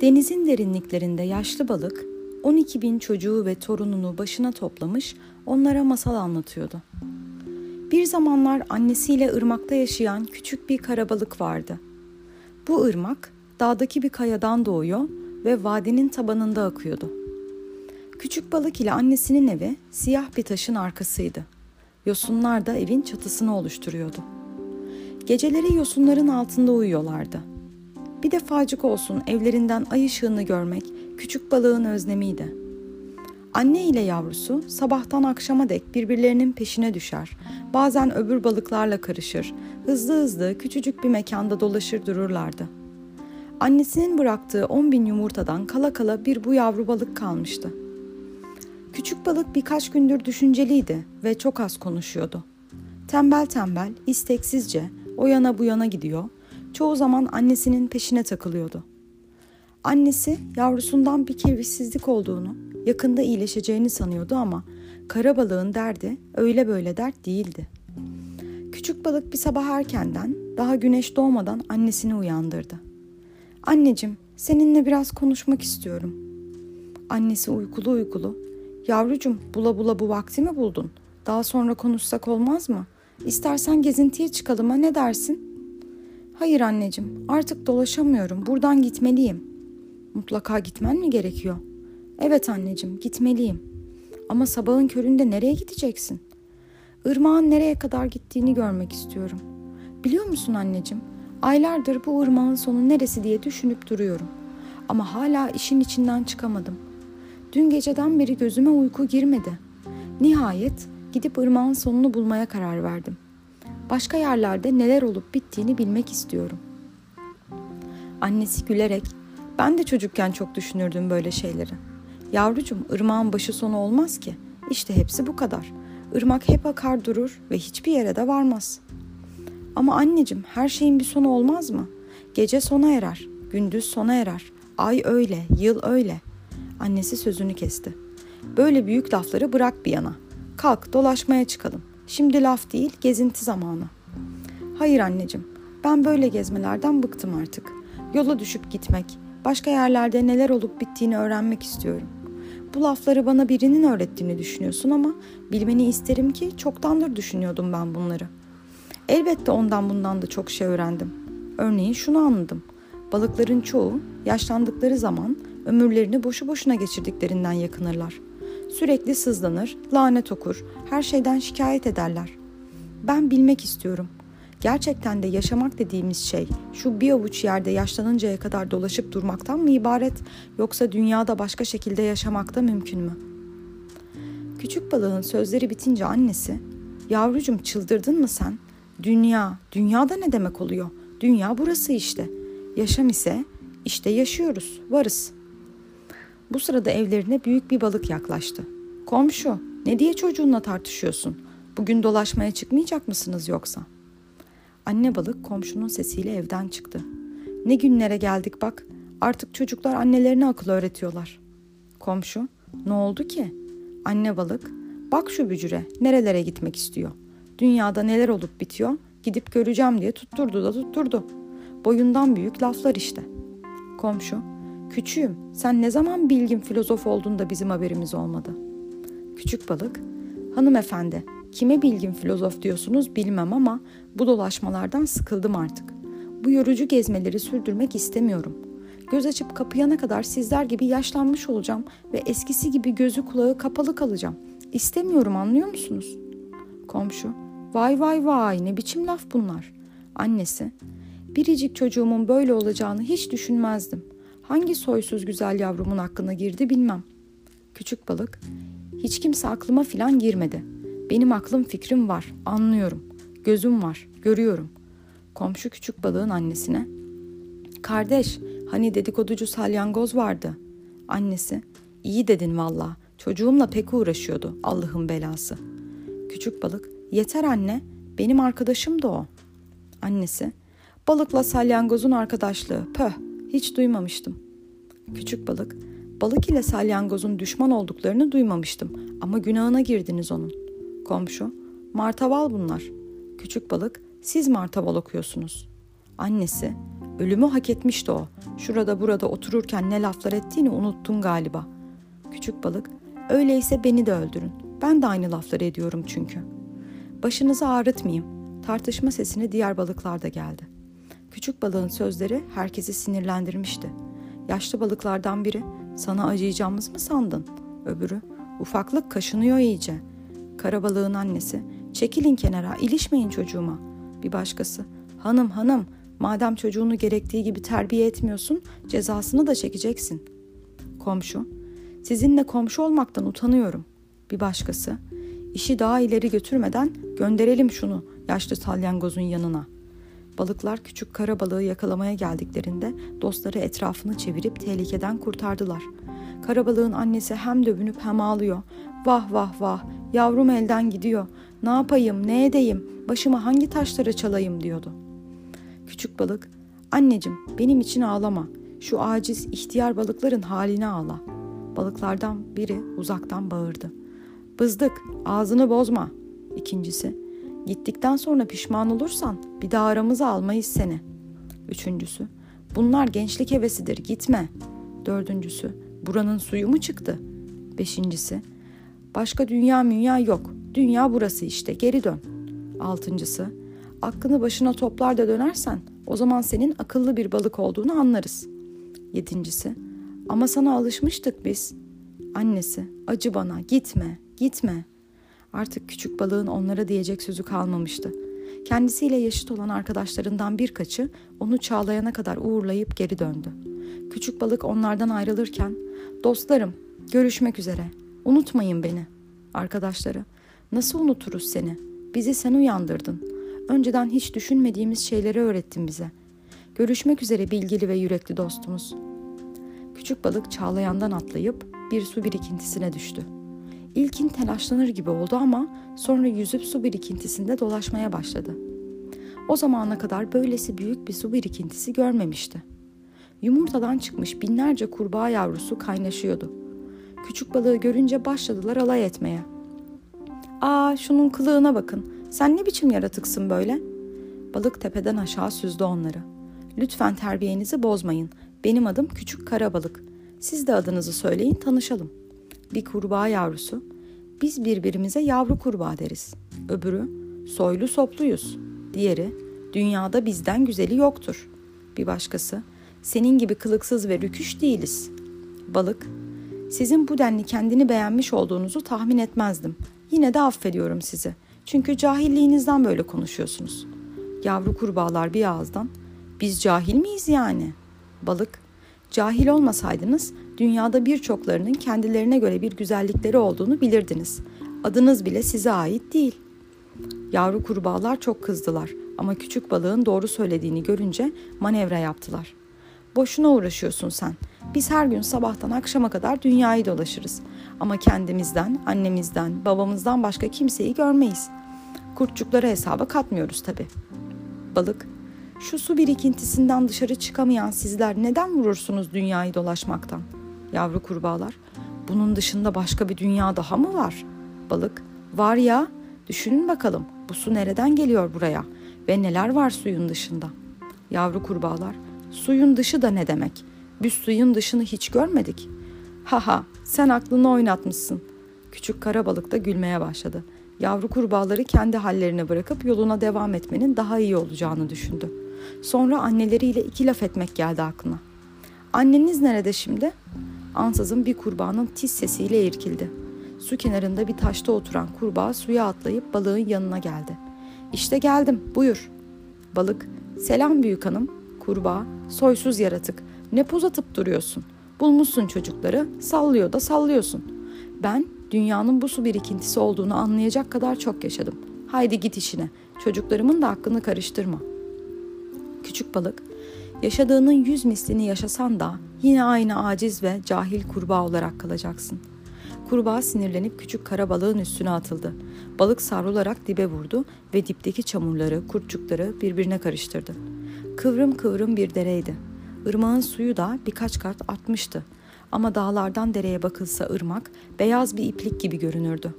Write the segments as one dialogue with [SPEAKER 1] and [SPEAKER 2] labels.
[SPEAKER 1] Denizin derinliklerinde yaşlı balık 12 bin çocuğu ve torununu başına toplamış onlara masal anlatıyordu. Bir zamanlar annesiyle ırmakta yaşayan küçük bir karabalık vardı. Bu ırmak dağdaki bir kayadan doğuyor ve vadinin tabanında akıyordu. Küçük balık ile annesinin evi siyah bir taşın arkasıydı. Yosunlar da evin çatısını oluşturuyordu. Geceleri yosunların altında uyuyorlardı. Bir defacık olsun evlerinden ay ışığını görmek küçük balığın özlemiydi. Anne ile yavrusu sabahtan akşama dek birbirlerinin peşine düşer. Bazen öbür balıklarla karışır. Hızlı hızlı küçücük bir mekanda dolaşır dururlardı. Annesinin bıraktığı on bin yumurtadan kala kala bir bu yavru balık kalmıştı. Küçük balık birkaç gündür düşünceliydi ve çok az konuşuyordu. Tembel tembel, isteksizce o yana bu yana gidiyor, çoğu zaman annesinin peşine takılıyordu. Annesi yavrusundan bir kevissizlik olduğunu, yakında iyileşeceğini sanıyordu ama kara balığın derdi öyle böyle dert değildi. Küçük balık bir sabah erkenden, daha güneş doğmadan annesini uyandırdı. Anneciğim, seninle biraz konuşmak istiyorum. Annesi uykulu uykulu, yavrucum bula bula bu vakti mi buldun? Daha sonra konuşsak olmaz mı? İstersen gezintiye çıkalım ha ne dersin? Hayır anneciğim, artık dolaşamıyorum. Buradan gitmeliyim. Mutlaka gitmen mi gerekiyor? Evet anneciğim, gitmeliyim. Ama sabahın köründe nereye gideceksin? Irmağın nereye kadar gittiğini görmek istiyorum. Biliyor musun anneciğim? Aylardır bu ırmağın sonu neresi diye düşünüp duruyorum. Ama hala işin içinden çıkamadım. Dün geceden beri gözüme uyku girmedi. Nihayet gidip ırmağın sonunu bulmaya karar verdim. Başka yerlerde neler olup bittiğini bilmek istiyorum. Annesi gülerek, ben de çocukken çok düşünürdüm böyle şeyleri. Yavrucum, ırmağın başı sonu olmaz ki. İşte hepsi bu kadar. Irmak hep akar durur ve hiçbir yere de varmaz. Ama anneciğim, her şeyin bir sonu olmaz mı? Gece sona erer, gündüz sona erer. Ay öyle, yıl öyle. Annesi sözünü kesti. Böyle büyük lafları bırak bir yana. Kalk dolaşmaya çıkalım. Şimdi laf değil, gezinti zamanı. Hayır anneciğim, ben böyle gezmelerden bıktım artık. Yola düşüp gitmek, başka yerlerde neler olup bittiğini öğrenmek istiyorum. Bu lafları bana birinin öğrettiğini düşünüyorsun ama bilmeni isterim ki çoktandır düşünüyordum ben bunları. Elbette ondan bundan da çok şey öğrendim. Örneğin şunu anladım. Balıkların çoğu yaşlandıkları zaman ömürlerini boşu boşuna geçirdiklerinden yakınırlar. Sürekli sızlanır, lanet okur, her şeyden şikayet ederler. Ben bilmek istiyorum. Gerçekten de yaşamak dediğimiz şey şu bir avuç yerde yaşlanıncaya kadar dolaşıp durmaktan mı ibaret yoksa dünyada başka şekilde yaşamak da mümkün mü? Küçük balığın sözleri bitince annesi, "Yavrucum çıldırdın mı sen? Dünya, dünyada ne demek oluyor? Dünya burası işte. Yaşam ise işte yaşıyoruz, varız." Bu sırada evlerine büyük bir balık yaklaştı. Komşu, ne diye çocuğunla tartışıyorsun? Bugün dolaşmaya çıkmayacak mısınız yoksa? Anne balık komşunun sesiyle evden çıktı. Ne günlere geldik bak. Artık çocuklar annelerine akıl öğretiyorlar. Komşu, ne oldu ki? Anne balık, bak şu bücüre nerelere gitmek istiyor. Dünyada neler olup bitiyor gidip göreceğim diye tutturdu da tutturdu. Boyundan büyük laflar işte. Komşu, Küçüğüm, sen ne zaman bilgin filozof oldun da bizim haberimiz olmadı? Küçük balık, hanımefendi, kime bilgin filozof diyorsunuz bilmem ama bu dolaşmalardan sıkıldım artık. Bu yorucu gezmeleri sürdürmek istemiyorum. Göz açıp kapayana kadar sizler gibi yaşlanmış olacağım ve eskisi gibi gözü kulağı kapalı kalacağım. İstemiyorum anlıyor musunuz? Komşu, vay vay vay ne biçim laf bunlar. Annesi, biricik çocuğumun böyle olacağını hiç düşünmezdim.'' Hangi soysuz güzel yavrumun aklına girdi bilmem. Küçük balık, hiç kimse aklıma filan girmedi. Benim aklım fikrim var, anlıyorum. Gözüm var, görüyorum. Komşu küçük balığın annesine, Kardeş, hani dedikoducu salyangoz vardı. Annesi, iyi dedin valla. Çocuğumla pek uğraşıyordu, Allah'ın belası. Küçük balık, yeter anne, benim arkadaşım da o. Annesi, balıkla salyangozun arkadaşlığı, pöh, hiç duymamıştım. Küçük balık, balık ile salyangozun düşman olduklarını duymamıştım ama günahına girdiniz onun. Komşu, martaval bunlar. Küçük balık, siz martaval okuyorsunuz. Annesi, Ölümü hak etmişti o. Şurada burada otururken ne laflar ettiğini unuttun galiba. Küçük balık, öyleyse beni de öldürün. Ben de aynı lafları ediyorum çünkü. Başınızı ağrıtmayayım. Tartışma sesine diğer balıklar da geldi. Küçük balığın sözleri herkesi sinirlendirmişti. Yaşlı balıklardan biri, sana acıyacağımız mı sandın? Öbürü, ufaklık kaşınıyor iyice. Kara balığın annesi, çekilin kenara, ilişmeyin çocuğuma. Bir başkası, hanım hanım, madem çocuğunu gerektiği gibi terbiye etmiyorsun, cezasını da çekeceksin. Komşu, sizinle komşu olmaktan utanıyorum. Bir başkası, işi daha ileri götürmeden gönderelim şunu yaşlı salyangozun yanına.'' Balıklar küçük kara balığı yakalamaya geldiklerinde dostları etrafını çevirip tehlikeden kurtardılar. Kara balığın annesi hem dövünüp hem ağlıyor. Vah vah vah, yavrum elden gidiyor. Ne yapayım, ne edeyim, başıma hangi taşları çalayım diyordu. Küçük balık, anneciğim benim için ağlama. Şu aciz ihtiyar balıkların haline ağla. Balıklardan biri uzaktan bağırdı. Bızdık, ağzını bozma. İkincisi, Gittikten sonra pişman olursan bir daha aramıza almayız seni. Üçüncüsü, bunlar gençlik hevesidir gitme. Dördüncüsü, buranın suyu mu çıktı? Beşincisi, başka dünya münya yok. Dünya burası işte geri dön. Altıncısı, aklını başına toplar da dönersen o zaman senin akıllı bir balık olduğunu anlarız. Yedincisi, ama sana alışmıştık biz. Annesi, acı bana, gitme, gitme.'' Artık küçük balığın onlara diyecek sözü kalmamıştı. Kendisiyle yaşıt olan arkadaşlarından birkaçı onu çağlayana kadar uğurlayıp geri döndü. Küçük balık onlardan ayrılırken, "Dostlarım, görüşmek üzere. Unutmayın beni." Arkadaşları, "Nasıl unuturuz seni? Bizi sen uyandırdın. Önceden hiç düşünmediğimiz şeyleri öğrettin bize. Görüşmek üzere bilgili ve yürekli dostumuz." Küçük balık çağlayandan atlayıp bir su birikintisine düştü. İlkin telaşlanır gibi oldu ama sonra yüzüp su birikintisinde dolaşmaya başladı. O zamana kadar böylesi büyük bir su birikintisi görmemişti. Yumurtadan çıkmış binlerce kurbağa yavrusu kaynaşıyordu. Küçük balığı görünce başladılar alay etmeye. ''Aa şunun kılığına bakın. Sen ne biçim yaratıksın böyle?'' Balık tepeden aşağı süzdü onları. ''Lütfen terbiyenizi bozmayın. Benim adım Küçük Kara Balık. Siz de adınızı söyleyin tanışalım.'' Bir kurbağa yavrusu. Biz birbirimize yavru kurbağa deriz. Öbürü soylu sopluyuz. Diğeri dünyada bizden güzeli yoktur. Bir başkası senin gibi kılıksız ve rüküş değiliz. Balık sizin bu denli kendini beğenmiş olduğunuzu tahmin etmezdim. Yine de affediyorum sizi. Çünkü cahilliğinizden böyle konuşuyorsunuz. Yavru kurbağalar bir ağızdan biz cahil miyiz yani? Balık Cahil olmasaydınız dünyada birçoklarının kendilerine göre bir güzellikleri olduğunu bilirdiniz. Adınız bile size ait değil. Yavru kurbağalar çok kızdılar ama küçük balığın doğru söylediğini görünce manevra yaptılar. Boşuna uğraşıyorsun sen. Biz her gün sabahtan akşama kadar dünyayı dolaşırız. Ama kendimizden, annemizden, babamızdan başka kimseyi görmeyiz. Kurtçukları hesaba katmıyoruz tabii. Balık şu su birikintisinden dışarı çıkamayan sizler neden vurursunuz dünyayı dolaşmaktan? Yavru kurbağalar, bunun dışında başka bir dünya daha mı var? Balık, var ya, düşünün bakalım bu su nereden geliyor buraya ve neler var suyun dışında? Yavru kurbağalar, suyun dışı da ne demek? Biz suyun dışını hiç görmedik. Haha, sen aklını oynatmışsın. Küçük kara balık da gülmeye başladı. Yavru kurbağaları kendi hallerine bırakıp yoluna devam etmenin daha iyi olacağını düşündü. Sonra anneleriyle iki laf etmek geldi aklına. Anneniz nerede şimdi? Ansızın bir kurbağanın tiz sesiyle irkildi. Su kenarında bir taşta oturan kurbağa suya atlayıp balığın yanına geldi. İşte geldim, buyur. Balık, selam büyük hanım. Kurbağa, soysuz yaratık. Ne poz atıp duruyorsun? Bulmuşsun çocukları, sallıyor da sallıyorsun. Ben dünyanın bu su birikintisi olduğunu anlayacak kadar çok yaşadım. Haydi git işine. Çocuklarımın da hakkını karıştırma.'' küçük balık, yaşadığının yüz mislini yaşasan da yine aynı aciz ve cahil kurbağa olarak kalacaksın. Kurbağa sinirlenip küçük kara balığın üstüne atıldı. Balık savrularak dibe vurdu ve dipteki çamurları, kurtçukları birbirine karıştırdı. Kıvrım kıvrım bir dereydi. Irmağın suyu da birkaç kat artmıştı. Ama dağlardan dereye bakılsa ırmak beyaz bir iplik gibi görünürdü.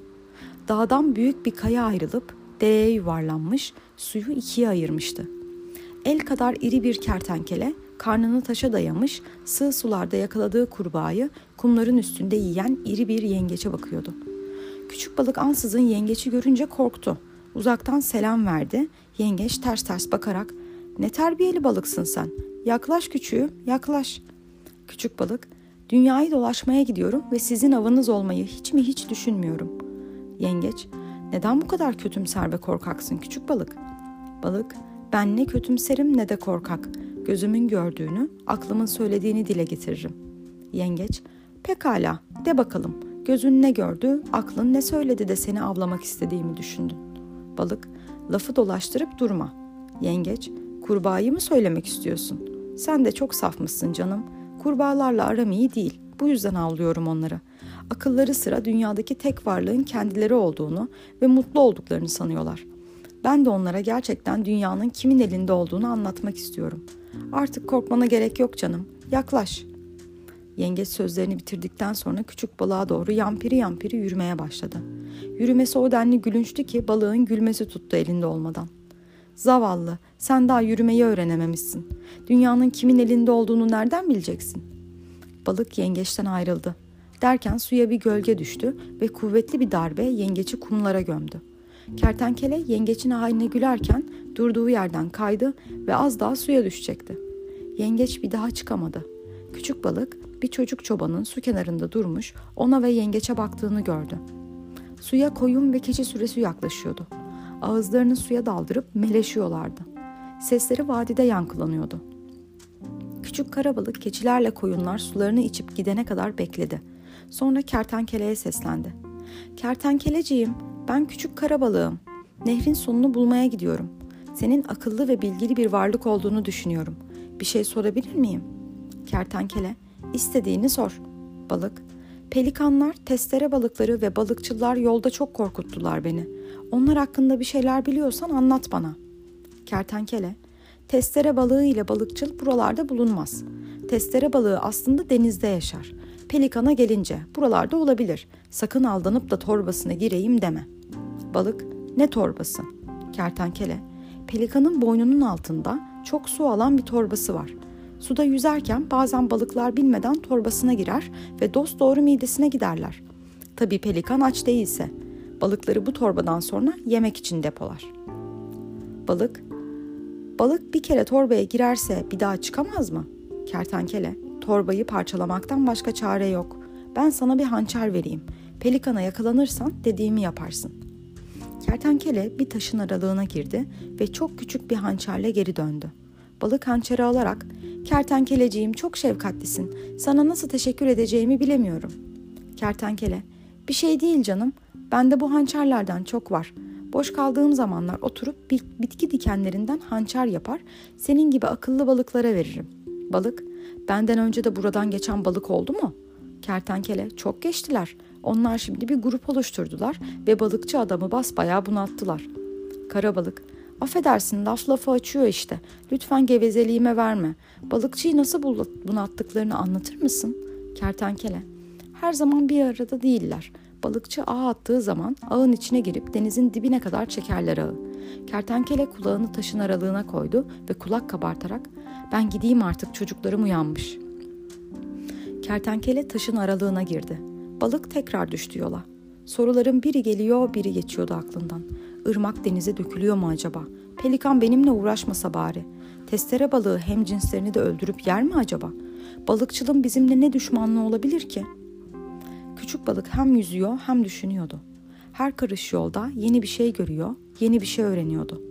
[SPEAKER 1] Dağdan büyük bir kaya ayrılıp dereye yuvarlanmış, suyu ikiye ayırmıştı. El kadar iri bir kertenkele karnını taşa dayamış, sığ sularda yakaladığı kurbağayı kumların üstünde yiyen iri bir yengeçe bakıyordu. Küçük balık ansızın yengeci görünce korktu. Uzaktan selam verdi. Yengeç ters ters bakarak ''Ne terbiyeli balıksın sen. Yaklaş küçüğüm, yaklaş.'' Küçük balık ''Dünyayı dolaşmaya gidiyorum ve sizin avınız olmayı hiç mi hiç düşünmüyorum.'' Yengeç ''Neden bu kadar kötümser ve korkaksın küçük balık?'' Balık ''Ben ne kötümserim ne de korkak. Gözümün gördüğünü, aklımın söylediğini dile getiririm.'' Yengeç ''Pekala, de bakalım. Gözün ne gördü, aklın ne söyledi de seni avlamak istediğimi düşündün. Balık, lafı dolaştırıp durma. Yengeç, kurbağayı mı söylemek istiyorsun? Sen de çok safmışsın canım. Kurbağalarla aram iyi değil. Bu yüzden avlıyorum onları. Akılları sıra dünyadaki tek varlığın kendileri olduğunu ve mutlu olduklarını sanıyorlar. Ben de onlara gerçekten dünyanın kimin elinde olduğunu anlatmak istiyorum. Artık korkmana gerek yok canım. Yaklaş.'' Yengeç sözlerini bitirdikten sonra küçük balığa doğru yampiri yampiri yürümeye başladı. Yürümesi o denli gülünçtü ki balığın gülmesi tuttu elinde olmadan. Zavallı, sen daha yürümeyi öğrenememişsin. Dünyanın kimin elinde olduğunu nereden bileceksin? Balık yengeçten ayrıldı. Derken suya bir gölge düştü ve kuvvetli bir darbe yengeci kumlara gömdü. Kertenkele yengeçin haline gülerken durduğu yerden kaydı ve az daha suya düşecekti. Yengeç bir daha çıkamadı. Küçük balık bir çocuk çobanın su kenarında durmuş ona ve yengeçe baktığını gördü. Suya koyun ve keçi süresi yaklaşıyordu. Ağızlarını suya daldırıp meleşiyorlardı. Sesleri vadide yankılanıyordu. Küçük karabalık keçilerle koyunlar sularını içip gidene kadar bekledi. Sonra kertenkeleye seslendi. Kertenkeleciğim, ben küçük karabalığım. Nehrin sonunu bulmaya gidiyorum. Senin akıllı ve bilgili bir varlık olduğunu düşünüyorum. Bir şey sorabilir miyim? Kertenkele, İstediğini sor. Balık. Pelikanlar, testere balıkları ve balıkçılar yolda çok korkuttular beni. Onlar hakkında bir şeyler biliyorsan anlat bana. Kertenkele. Testere balığı ile balıkçıl buralarda bulunmaz. Testere balığı aslında denizde yaşar. Pelikana gelince buralarda olabilir. Sakın aldanıp da torbasına gireyim deme. Balık. Ne torbası? Kertenkele. Pelikanın boynunun altında çok su alan bir torbası var. Suda yüzerken bazen balıklar bilmeden torbasına girer ve dost doğru midesine giderler. Tabii pelikan aç değilse. Balıkları bu torbadan sonra yemek için depolar. Balık, balık bir kere torbaya girerse bir daha çıkamaz mı? Kertenkele, torbayı parçalamaktan başka çare yok. Ben sana bir hançer vereyim. Pelikana yakalanırsan dediğimi yaparsın. Kertenkele bir taşın aralığına girdi ve çok küçük bir hançerle geri döndü. Balık hançeri alarak Kertenkeleciğim çok şefkatlisin. Sana nasıl teşekkür edeceğimi bilemiyorum. Kertenkele, bir şey değil canım. Bende bu hançerlerden çok var. Boş kaldığım zamanlar oturup bitki dikenlerinden hançer yapar, senin gibi akıllı balıklara veririm. Balık, benden önce de buradan geçen balık oldu mu? Kertenkele, çok geçtiler. Onlar şimdi bir grup oluşturdular ve balıkçı adamı basbayağı bunalttılar. Karabalık, Affedersin laf lafı açıyor işte. Lütfen gevezeliğime verme. Balıkçıyı nasıl bunalttıklarını anlatır mısın? Kertenkele. Her zaman bir arada değiller. Balıkçı ağ attığı zaman ağın içine girip denizin dibine kadar çekerler ağı. Kertenkele kulağını taşın aralığına koydu ve kulak kabartarak ben gideyim artık çocuklarım uyanmış. Kertenkele taşın aralığına girdi. Balık tekrar düştü yola. Soruların biri geliyor biri geçiyordu aklından. Irmak denize dökülüyor mu acaba? Pelikan benimle uğraşmasa bari. Testere balığı hem cinslerini de öldürüp yer mi acaba? Balıkçılığın bizimle ne düşmanlığı olabilir ki? Küçük balık hem yüzüyor hem düşünüyordu. Her karış yolda yeni bir şey görüyor, yeni bir şey öğreniyordu.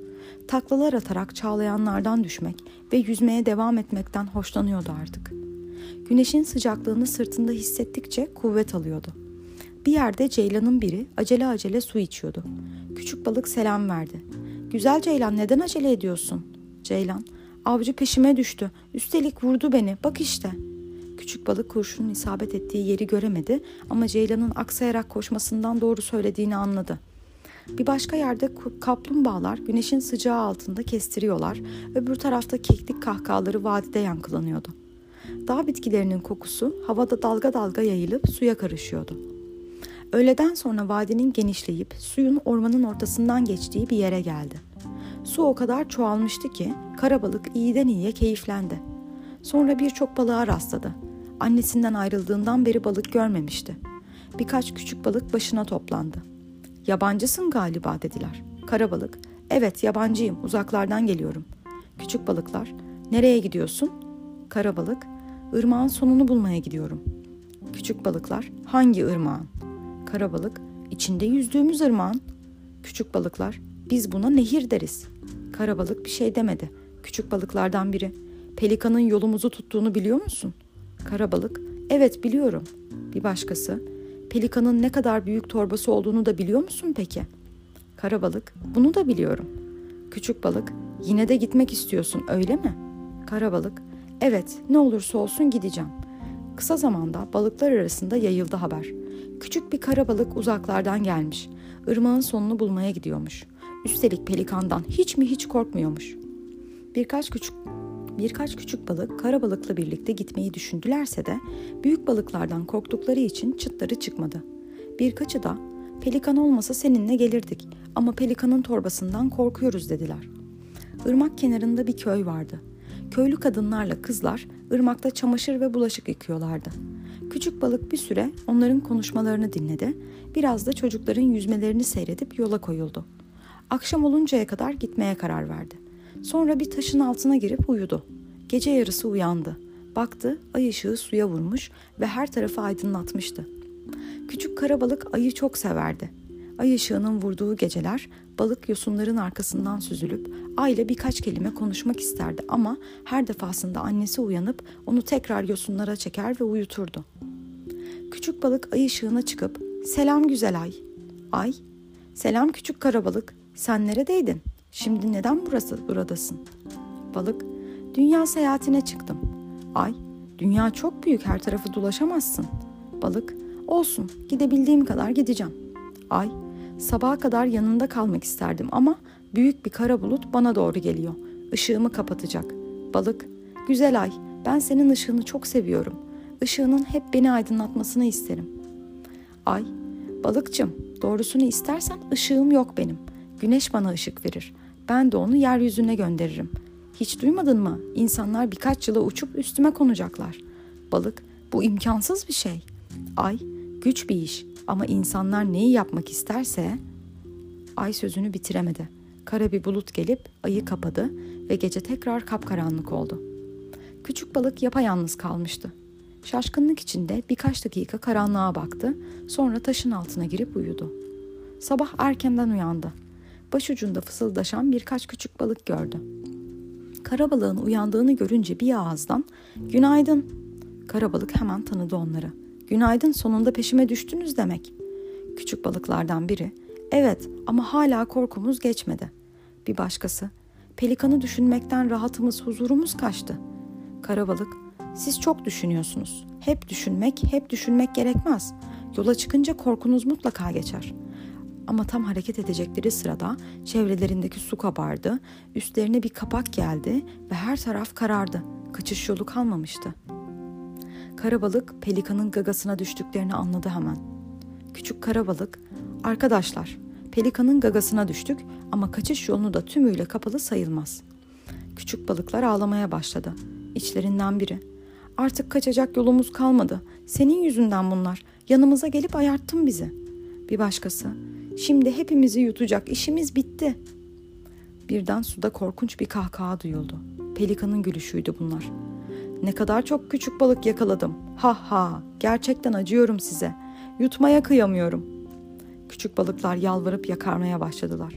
[SPEAKER 1] Taklalar atarak çağlayanlardan düşmek ve yüzmeye devam etmekten hoşlanıyordu artık. Güneşin sıcaklığını sırtında hissettikçe kuvvet alıyordu. Bir yerde ceylanın biri acele acele su içiyordu. Küçük balık selam verdi. Güzel Ceylan neden acele ediyorsun? Ceylan, avcı peşime düştü. Üstelik vurdu beni. Bak işte. Küçük balık kurşunun isabet ettiği yeri göremedi ama Ceylan'ın aksayarak koşmasından doğru söylediğini anladı. Bir başka yerde kaplumbağalar güneşin sıcağı altında kestiriyorlar. Öbür tarafta keklik kahkahaları vadide yankılanıyordu. Dağ bitkilerinin kokusu havada dalga dalga yayılıp suya karışıyordu. Öğleden sonra vadinin genişleyip suyun ormanın ortasından geçtiği bir yere geldi. Su o kadar çoğalmıştı ki karabalık iyiden iyiye keyiflendi. Sonra birçok balığa rastladı. Annesinden ayrıldığından beri balık görmemişti. Birkaç küçük balık başına toplandı. Yabancısın galiba dediler. Karabalık, evet yabancıyım uzaklardan geliyorum. Küçük balıklar, nereye gidiyorsun? Karabalık, ırmağın sonunu bulmaya gidiyorum. Küçük balıklar, hangi ırmağın? Karabalık, içinde yüzdüğümüz ırmağın. Küçük balıklar, biz buna nehir deriz. Karabalık bir şey demedi. Küçük balıklardan biri, pelikanın yolumuzu tuttuğunu biliyor musun? Karabalık, evet biliyorum. Bir başkası, pelikanın ne kadar büyük torbası olduğunu da biliyor musun peki? Karabalık, bunu da biliyorum. Küçük balık, yine de gitmek istiyorsun öyle mi? Karabalık, evet ne olursa olsun gideceğim. Kısa zamanda balıklar arasında yayıldı haber. Küçük bir karabalık uzaklardan gelmiş. Irmağın sonunu bulmaya gidiyormuş. Üstelik pelikandan hiç mi hiç korkmuyormuş. Birkaç küçük birkaç küçük balık karabalıkla birlikte gitmeyi düşündülerse de büyük balıklardan korktukları için çıtları çıkmadı. Birkaçı da pelikan olmasa seninle gelirdik ama pelikanın torbasından korkuyoruz dediler. Irmak kenarında bir köy vardı. Köylü kadınlarla kızlar ırmakta çamaşır ve bulaşık yıkıyorlardı. Küçük balık bir süre onların konuşmalarını dinledi, biraz da çocukların yüzmelerini seyredip yola koyuldu. Akşam oluncaya kadar gitmeye karar verdi. Sonra bir taşın altına girip uyudu. Gece yarısı uyandı. Baktı ay ışığı suya vurmuş ve her tarafı aydınlatmıştı. Küçük karabalık ayı çok severdi. Ay ışığının vurduğu geceler balık yosunların arkasından süzülüp ayla birkaç kelime konuşmak isterdi ama her defasında annesi uyanıp onu tekrar yosunlara çeker ve uyuturdu. Küçük balık ay ışığına çıkıp "Selam güzel ay." Ay, "Selam küçük karabalık. Sen neredeydin? Şimdi neden burası buradasın?" Balık, "Dünya seyahatine çıktım." Ay, "Dünya çok büyük, her tarafı dolaşamazsın." Balık, "Olsun, gidebildiğim kadar gideceğim." Ay, Sabaha kadar yanında kalmak isterdim ama büyük bir kara bulut bana doğru geliyor. Işığımı kapatacak. Balık, güzel ay, ben senin ışığını çok seviyorum. Işığının hep beni aydınlatmasını isterim. Ay, balıkçım, doğrusunu istersen ışığım yok benim. Güneş bana ışık verir. Ben de onu yeryüzüne gönderirim. Hiç duymadın mı? İnsanlar birkaç yıla uçup üstüme konacaklar. Balık, bu imkansız bir şey. Ay, güç bir iş. Ama insanlar neyi yapmak isterse ay sözünü bitiremedi. Kara bir bulut gelip ayı kapadı ve gece tekrar kapkaranlık oldu. Küçük balık yapayalnız kalmıştı. Şaşkınlık içinde birkaç dakika karanlığa baktı, sonra taşın altına girip uyudu. Sabah erkenden uyandı. Başucunda fısıldaşan birkaç küçük balık gördü. Karabalığın uyandığını görünce bir ağızdan "Günaydın." Karabalık hemen tanıdı onları. Günaydın sonunda peşime düştünüz demek. Küçük balıklardan biri, evet ama hala korkumuz geçmedi. Bir başkası, pelikanı düşünmekten rahatımız, huzurumuz kaçtı. Kara balık, siz çok düşünüyorsunuz. Hep düşünmek, hep düşünmek gerekmez. Yola çıkınca korkunuz mutlaka geçer. Ama tam hareket edecekleri sırada çevrelerindeki su kabardı, üstlerine bir kapak geldi ve her taraf karardı. Kaçış yolu kalmamıştı.'' Karabalık pelikanın gagasına düştüklerini anladı hemen. Küçük karabalık, arkadaşlar pelikanın gagasına düştük ama kaçış yolunu da tümüyle kapalı sayılmaz. Küçük balıklar ağlamaya başladı. İçlerinden biri, artık kaçacak yolumuz kalmadı. Senin yüzünden bunlar. Yanımıza gelip ayarttın bizi. Bir başkası, şimdi hepimizi yutacak, işimiz bitti. Birden suda korkunç bir kahkaha duyuldu. Pelikanın gülüşüydü bunlar. Ne kadar çok küçük balık yakaladım. Ha ha, gerçekten acıyorum size. Yutmaya kıyamıyorum. Küçük balıklar yalvarıp yakarmaya başladılar.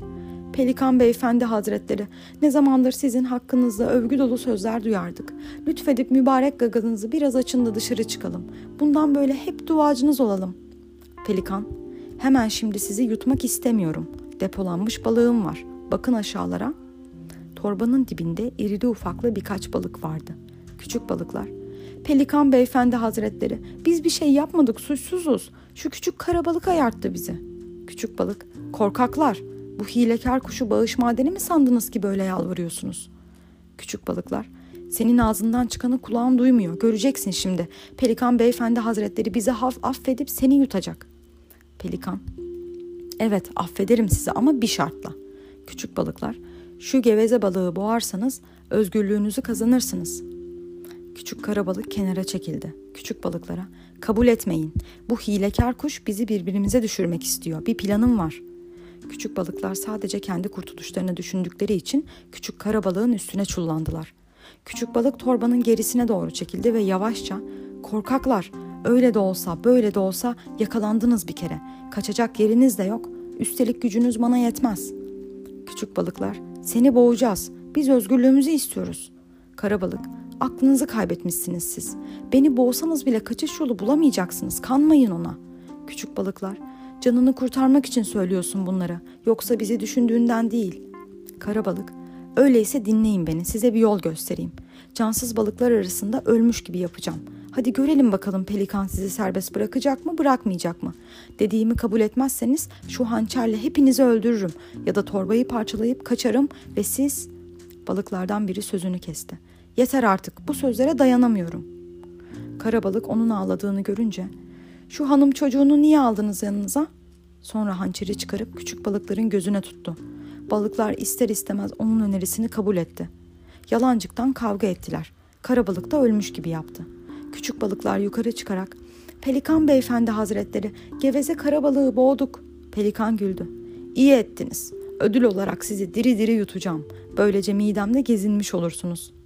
[SPEAKER 1] Pelikan beyefendi hazretleri, ne zamandır sizin hakkınızda övgü dolu sözler duyardık. Lütfedip mübarek gaganızı biraz açın da dışarı çıkalım. Bundan böyle hep duacınız olalım. Pelikan, hemen şimdi sizi yutmak istemiyorum. Depolanmış balığım var. Bakın aşağılara. Torbanın dibinde irili ufaklı birkaç balık vardı küçük balıklar. Pelikan beyefendi hazretleri, biz bir şey yapmadık, suçsuzuz. Şu küçük kara balık ayarttı bizi. Küçük balık, korkaklar. Bu hilekar kuşu bağış madeni mi sandınız ki böyle yalvarıyorsunuz? Küçük balıklar, senin ağzından çıkanı kulağın duymuyor. Göreceksin şimdi. Pelikan beyefendi hazretleri bizi haf affedip seni yutacak. Pelikan, evet affederim sizi ama bir şartla. Küçük balıklar, Şu geveze balığı boğarsanız özgürlüğünüzü kazanırsınız. Küçük karabalık kenara çekildi. Küçük balıklara kabul etmeyin. Bu hilekar kuş bizi birbirimize düşürmek istiyor. Bir planım var. Küçük balıklar sadece kendi kurtuluşlarını düşündükleri için küçük karabalığın üstüne çullandılar. Küçük balık torbanın gerisine doğru çekildi ve yavaşça "Korkaklar, öyle de olsa, böyle de olsa yakalandınız bir kere. Kaçacak yeriniz de yok. Üstelik gücünüz bana yetmez." Küçük balıklar, "Seni boğacağız. Biz özgürlüğümüzü istiyoruz." Karabalık, "Aklınızı kaybetmişsiniz siz. Beni boğsanız bile kaçış yolu bulamayacaksınız. Kanmayın ona." Küçük balıklar, "Canını kurtarmak için söylüyorsun bunları. Yoksa bizi düşündüğünden değil." Karabalık, Öyleyse dinleyin beni, size bir yol göstereyim. Cansız balıklar arasında ölmüş gibi yapacağım. Hadi görelim bakalım pelikan sizi serbest bırakacak mı, bırakmayacak mı? Dediğimi kabul etmezseniz şu hançerle hepinizi öldürürüm ya da torbayı parçalayıp kaçarım ve siz... Balıklardan biri sözünü kesti. Yeter artık, bu sözlere dayanamıyorum. Karabalık onun ağladığını görünce, şu hanım çocuğunu niye aldınız yanınıza? Sonra hançeri çıkarıp küçük balıkların gözüne tuttu. Balıklar ister istemez onun önerisini kabul etti. Yalancıktan kavga ettiler. Karabalık da ölmüş gibi yaptı. Küçük balıklar yukarı çıkarak Pelikan beyefendi hazretleri geveze karabalığı boğduk. Pelikan güldü. İyi ettiniz. Ödül olarak sizi diri diri yutacağım. Böylece midemde gezinmiş olursunuz.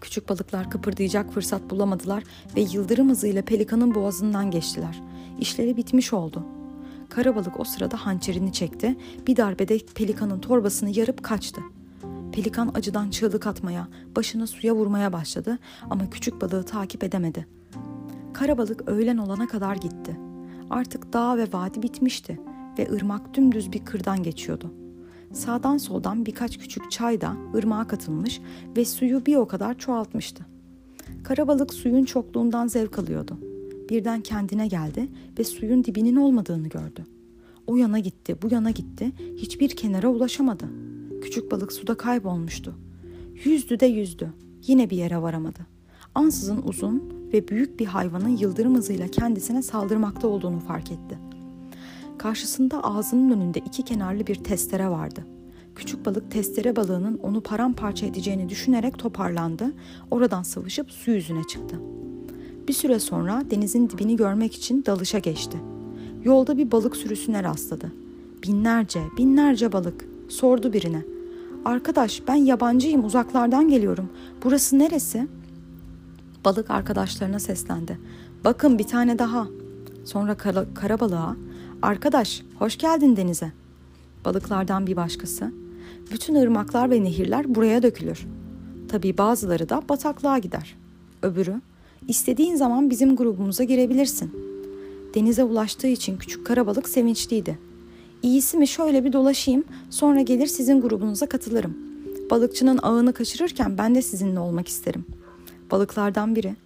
[SPEAKER 1] Küçük balıklar kıpırdayacak fırsat bulamadılar ve yıldırım hızıyla pelikanın boğazından geçtiler. İşleri bitmiş oldu. Karabalık o sırada hançerini çekti. Bir darbede pelikanın torbasını yarıp kaçtı. Pelikan acıdan çığlık atmaya, başını suya vurmaya başladı ama küçük balığı takip edemedi. Karabalık öğlen olana kadar gitti. Artık dağ ve vadi bitmişti ve ırmak dümdüz bir kırdan geçiyordu. Sağdan soldan birkaç küçük çay da ırmağa katılmış ve suyu bir o kadar çoğaltmıştı. Karabalık suyun çokluğundan zevk alıyordu. Birden kendine geldi ve suyun dibinin olmadığını gördü. O yana gitti, bu yana gitti, hiçbir kenara ulaşamadı. Küçük balık suda kaybolmuştu. Yüzdü de yüzdü, yine bir yere varamadı. Ansızın uzun ve büyük bir hayvanın yıldırım hızıyla kendisine saldırmakta olduğunu fark etti. Karşısında ağzının önünde iki kenarlı bir testere vardı. Küçük balık testere balığının onu paramparça edeceğini düşünerek toparlandı, oradan sıvışıp su yüzüne çıktı. Bir süre sonra denizin dibini görmek için dalışa geçti. Yolda bir balık sürüsüne rastladı. Binlerce, binlerce balık. Sordu birine. Arkadaş ben yabancıyım uzaklardan geliyorum. Burası neresi? Balık arkadaşlarına seslendi. Bakın bir tane daha. Sonra kara, kara balığa Arkadaş hoş geldin denize. Balıklardan bir başkası. Bütün ırmaklar ve nehirler buraya dökülür. Tabii bazıları da bataklığa gider. Öbürü İstediğin zaman bizim grubumuza girebilirsin. Denize ulaştığı için küçük karabalık sevinçliydi. İyisi mi şöyle bir dolaşayım, sonra gelir sizin grubunuza katılırım. Balıkçının ağını kaçırırken ben de sizinle olmak isterim. Balıklardan biri,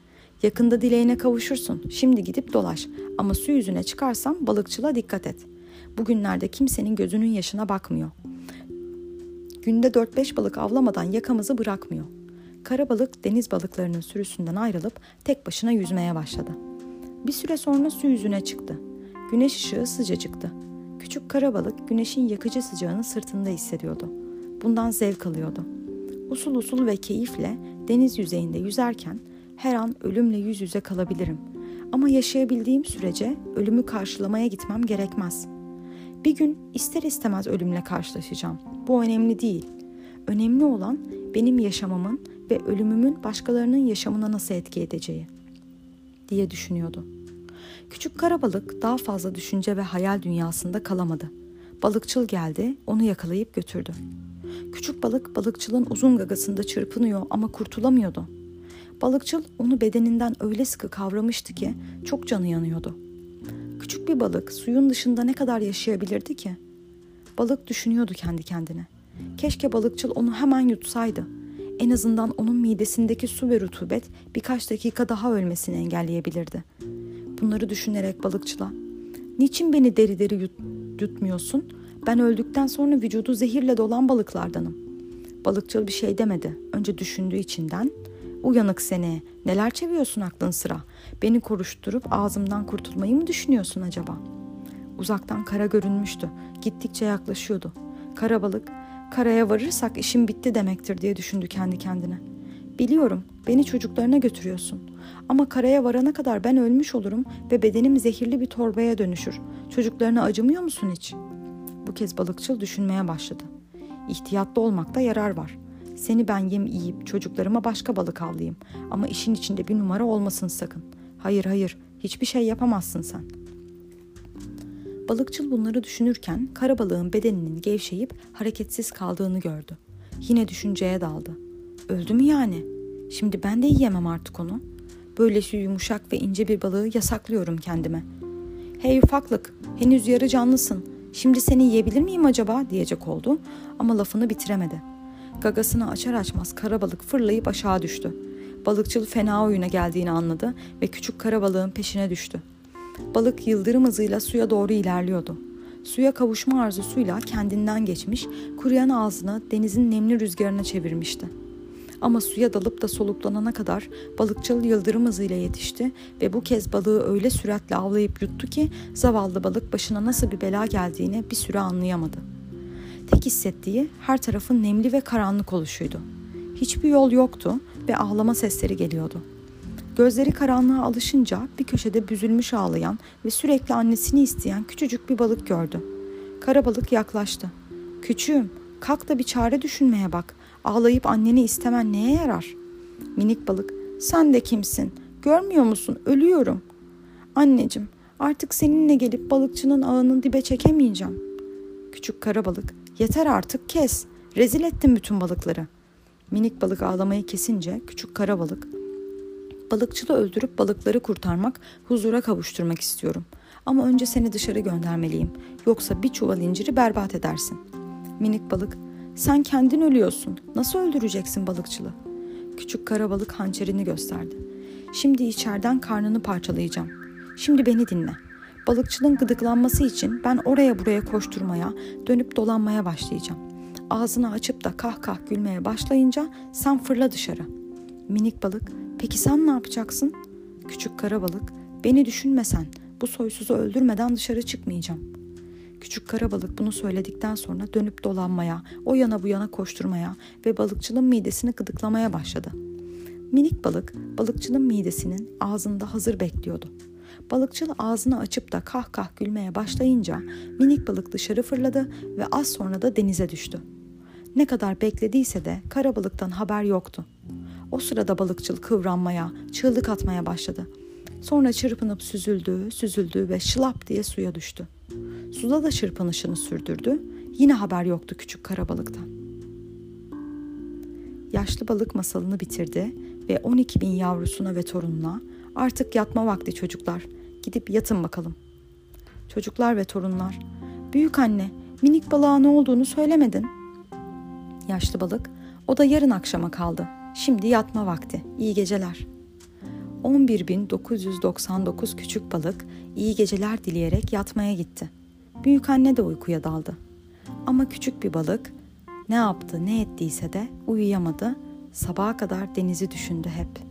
[SPEAKER 1] yakında dileğine kavuşursun, şimdi gidip dolaş ama su yüzüne çıkarsam balıkçıla dikkat et. Bugünlerde kimsenin gözünün yaşına bakmıyor. Günde 4-5 balık avlamadan yakamızı bırakmıyor.'' Karabalık deniz balıklarının sürüsünden ayrılıp tek başına yüzmeye başladı. Bir süre sonra su yüzüne çıktı. Güneş ışığı sıcacıktı. Küçük karabalık güneşin yakıcı sıcağını sırtında hissediyordu. Bundan zevk alıyordu. Usul usul ve keyifle deniz yüzeyinde yüzerken her an ölümle yüz yüze kalabilirim. Ama yaşayabildiğim sürece ölümü karşılamaya gitmem gerekmez. Bir gün ister istemez ölümle karşılaşacağım. Bu önemli değil. Önemli olan benim yaşamamın ve ölümümün başkalarının yaşamına nasıl etki edeceği diye düşünüyordu. Küçük karabalık daha fazla düşünce ve hayal dünyasında kalamadı. Balıkçıl geldi, onu yakalayıp götürdü. Küçük balık balıkçılın uzun gagasında çırpınıyor ama kurtulamıyordu. Balıkçıl onu bedeninden öyle sıkı kavramıştı ki çok canı yanıyordu. Küçük bir balık suyun dışında ne kadar yaşayabilirdi ki? Balık düşünüyordu kendi kendine. Keşke balıkçıl onu hemen yutsaydı en azından onun midesindeki su ve rutubet birkaç dakika daha ölmesini engelleyebilirdi. Bunları düşünerek balıkçıla, ''Niçin beni deri deri yut, yutmuyorsun? Ben öldükten sonra vücudu zehirle dolan balıklardanım.'' Balıkçıl bir şey demedi. Önce düşündüğü içinden, ''Uyanık seni, neler çeviriyorsun aklın sıra? Beni koruşturup ağzımdan kurtulmayı mı düşünüyorsun acaba?'' Uzaktan kara görünmüştü. Gittikçe yaklaşıyordu. Kara balık Karaya varırsak işim bitti demektir diye düşündü kendi kendine. Biliyorum beni çocuklarına götürüyorsun. Ama karaya varana kadar ben ölmüş olurum ve bedenim zehirli bir torbaya dönüşür. Çocuklarına acımıyor musun hiç? Bu kez balıkçıl düşünmeye başladı. İhtiyatlı olmakta yarar var. Seni ben yem yiyip çocuklarıma başka balık avlayayım. Ama işin içinde bir numara olmasın sakın. Hayır hayır hiçbir şey yapamazsın sen. Balıkçıl bunları düşünürken karabalığın bedeninin gevşeyip hareketsiz kaldığını gördü. Yine düşünceye daldı. Öldü mü yani? Şimdi ben de yiyemem artık onu. Böylesi yumuşak ve ince bir balığı yasaklıyorum kendime. Hey ufaklık, henüz yarı canlısın. Şimdi seni yiyebilir miyim acaba diyecek oldu ama lafını bitiremedi. Gagasını açar açmaz karabalık fırlayıp aşağı düştü. Balıkçıl fena oyuna geldiğini anladı ve küçük karabalığın peşine düştü. Balık yıldırım hızıyla suya doğru ilerliyordu. Suya kavuşma arzusuyla kendinden geçmiş, kuruyan ağzını denizin nemli rüzgarına çevirmişti. Ama suya dalıp da soluklanana kadar balıkçıl yıldırım hızıyla yetişti ve bu kez balığı öyle süratle avlayıp yuttu ki zavallı balık başına nasıl bir bela geldiğini bir süre anlayamadı. Tek hissettiği her tarafın nemli ve karanlık oluşuydu. Hiçbir yol yoktu ve ağlama sesleri geliyordu. Gözleri karanlığa alışınca bir köşede büzülmüş ağlayan ve sürekli annesini isteyen küçücük bir balık gördü. Kara balık yaklaştı. Küçüğüm, kalk da bir çare düşünmeye bak. Ağlayıp anneni istemen neye yarar? Minik balık, sen de kimsin? Görmüyor musun? Ölüyorum. Anneciğim, artık seninle gelip balıkçının ağını dibe çekemeyeceğim. Küçük kara balık, yeter artık kes. Rezil ettin bütün balıkları. Minik balık ağlamayı kesince küçük kara balık, balıkçılı öldürüp balıkları kurtarmak, huzura kavuşturmak istiyorum. Ama önce seni dışarı göndermeliyim. Yoksa bir çuval inciri berbat edersin. Minik balık, sen kendin ölüyorsun. Nasıl öldüreceksin balıkçılı? Küçük kara balık hançerini gösterdi. Şimdi içeriden karnını parçalayacağım. Şimdi beni dinle. Balıkçının gıdıklanması için ben oraya buraya koşturmaya, dönüp dolanmaya başlayacağım. Ağzını açıp da kah kah gülmeye başlayınca sen fırla dışarı. Minik balık, peki sen ne yapacaksın? Küçük kara balık, beni düşünmesen, bu soysuzu öldürmeden dışarı çıkmayacağım.'' Küçük kara balık bunu söyledikten sonra dönüp dolanmaya, o yana bu yana koşturmaya ve balıkçının midesini gıdıklamaya başladı. Minik balık balıkçının midesinin ağzında hazır bekliyordu. Balıkçıl ağzını açıp da kah kah gülmeye başlayınca minik balık dışarı fırladı ve az sonra da denize düştü. Ne kadar beklediyse de kara balıktan haber yoktu. O sırada balıkçıl kıvranmaya, çığlık atmaya başladı. Sonra çırpınıp süzüldü, süzüldü ve şılap diye suya düştü. Suda da çırpınışını sürdürdü. Yine haber yoktu küçük kara balıktan. Yaşlı balık masalını bitirdi ve 12 bin yavrusuna ve torununa artık yatma vakti çocuklar gidip yatın bakalım. Çocuklar ve torunlar büyük anne minik balığa ne olduğunu söylemedin. Yaşlı balık o da yarın akşama kaldı. Şimdi yatma vakti. İyi geceler. 11.999 küçük balık iyi geceler dileyerek yatmaya gitti. Büyük anne de uykuya daldı. Ama küçük bir balık ne yaptı ne ettiyse de uyuyamadı. Sabaha kadar denizi düşündü hep.''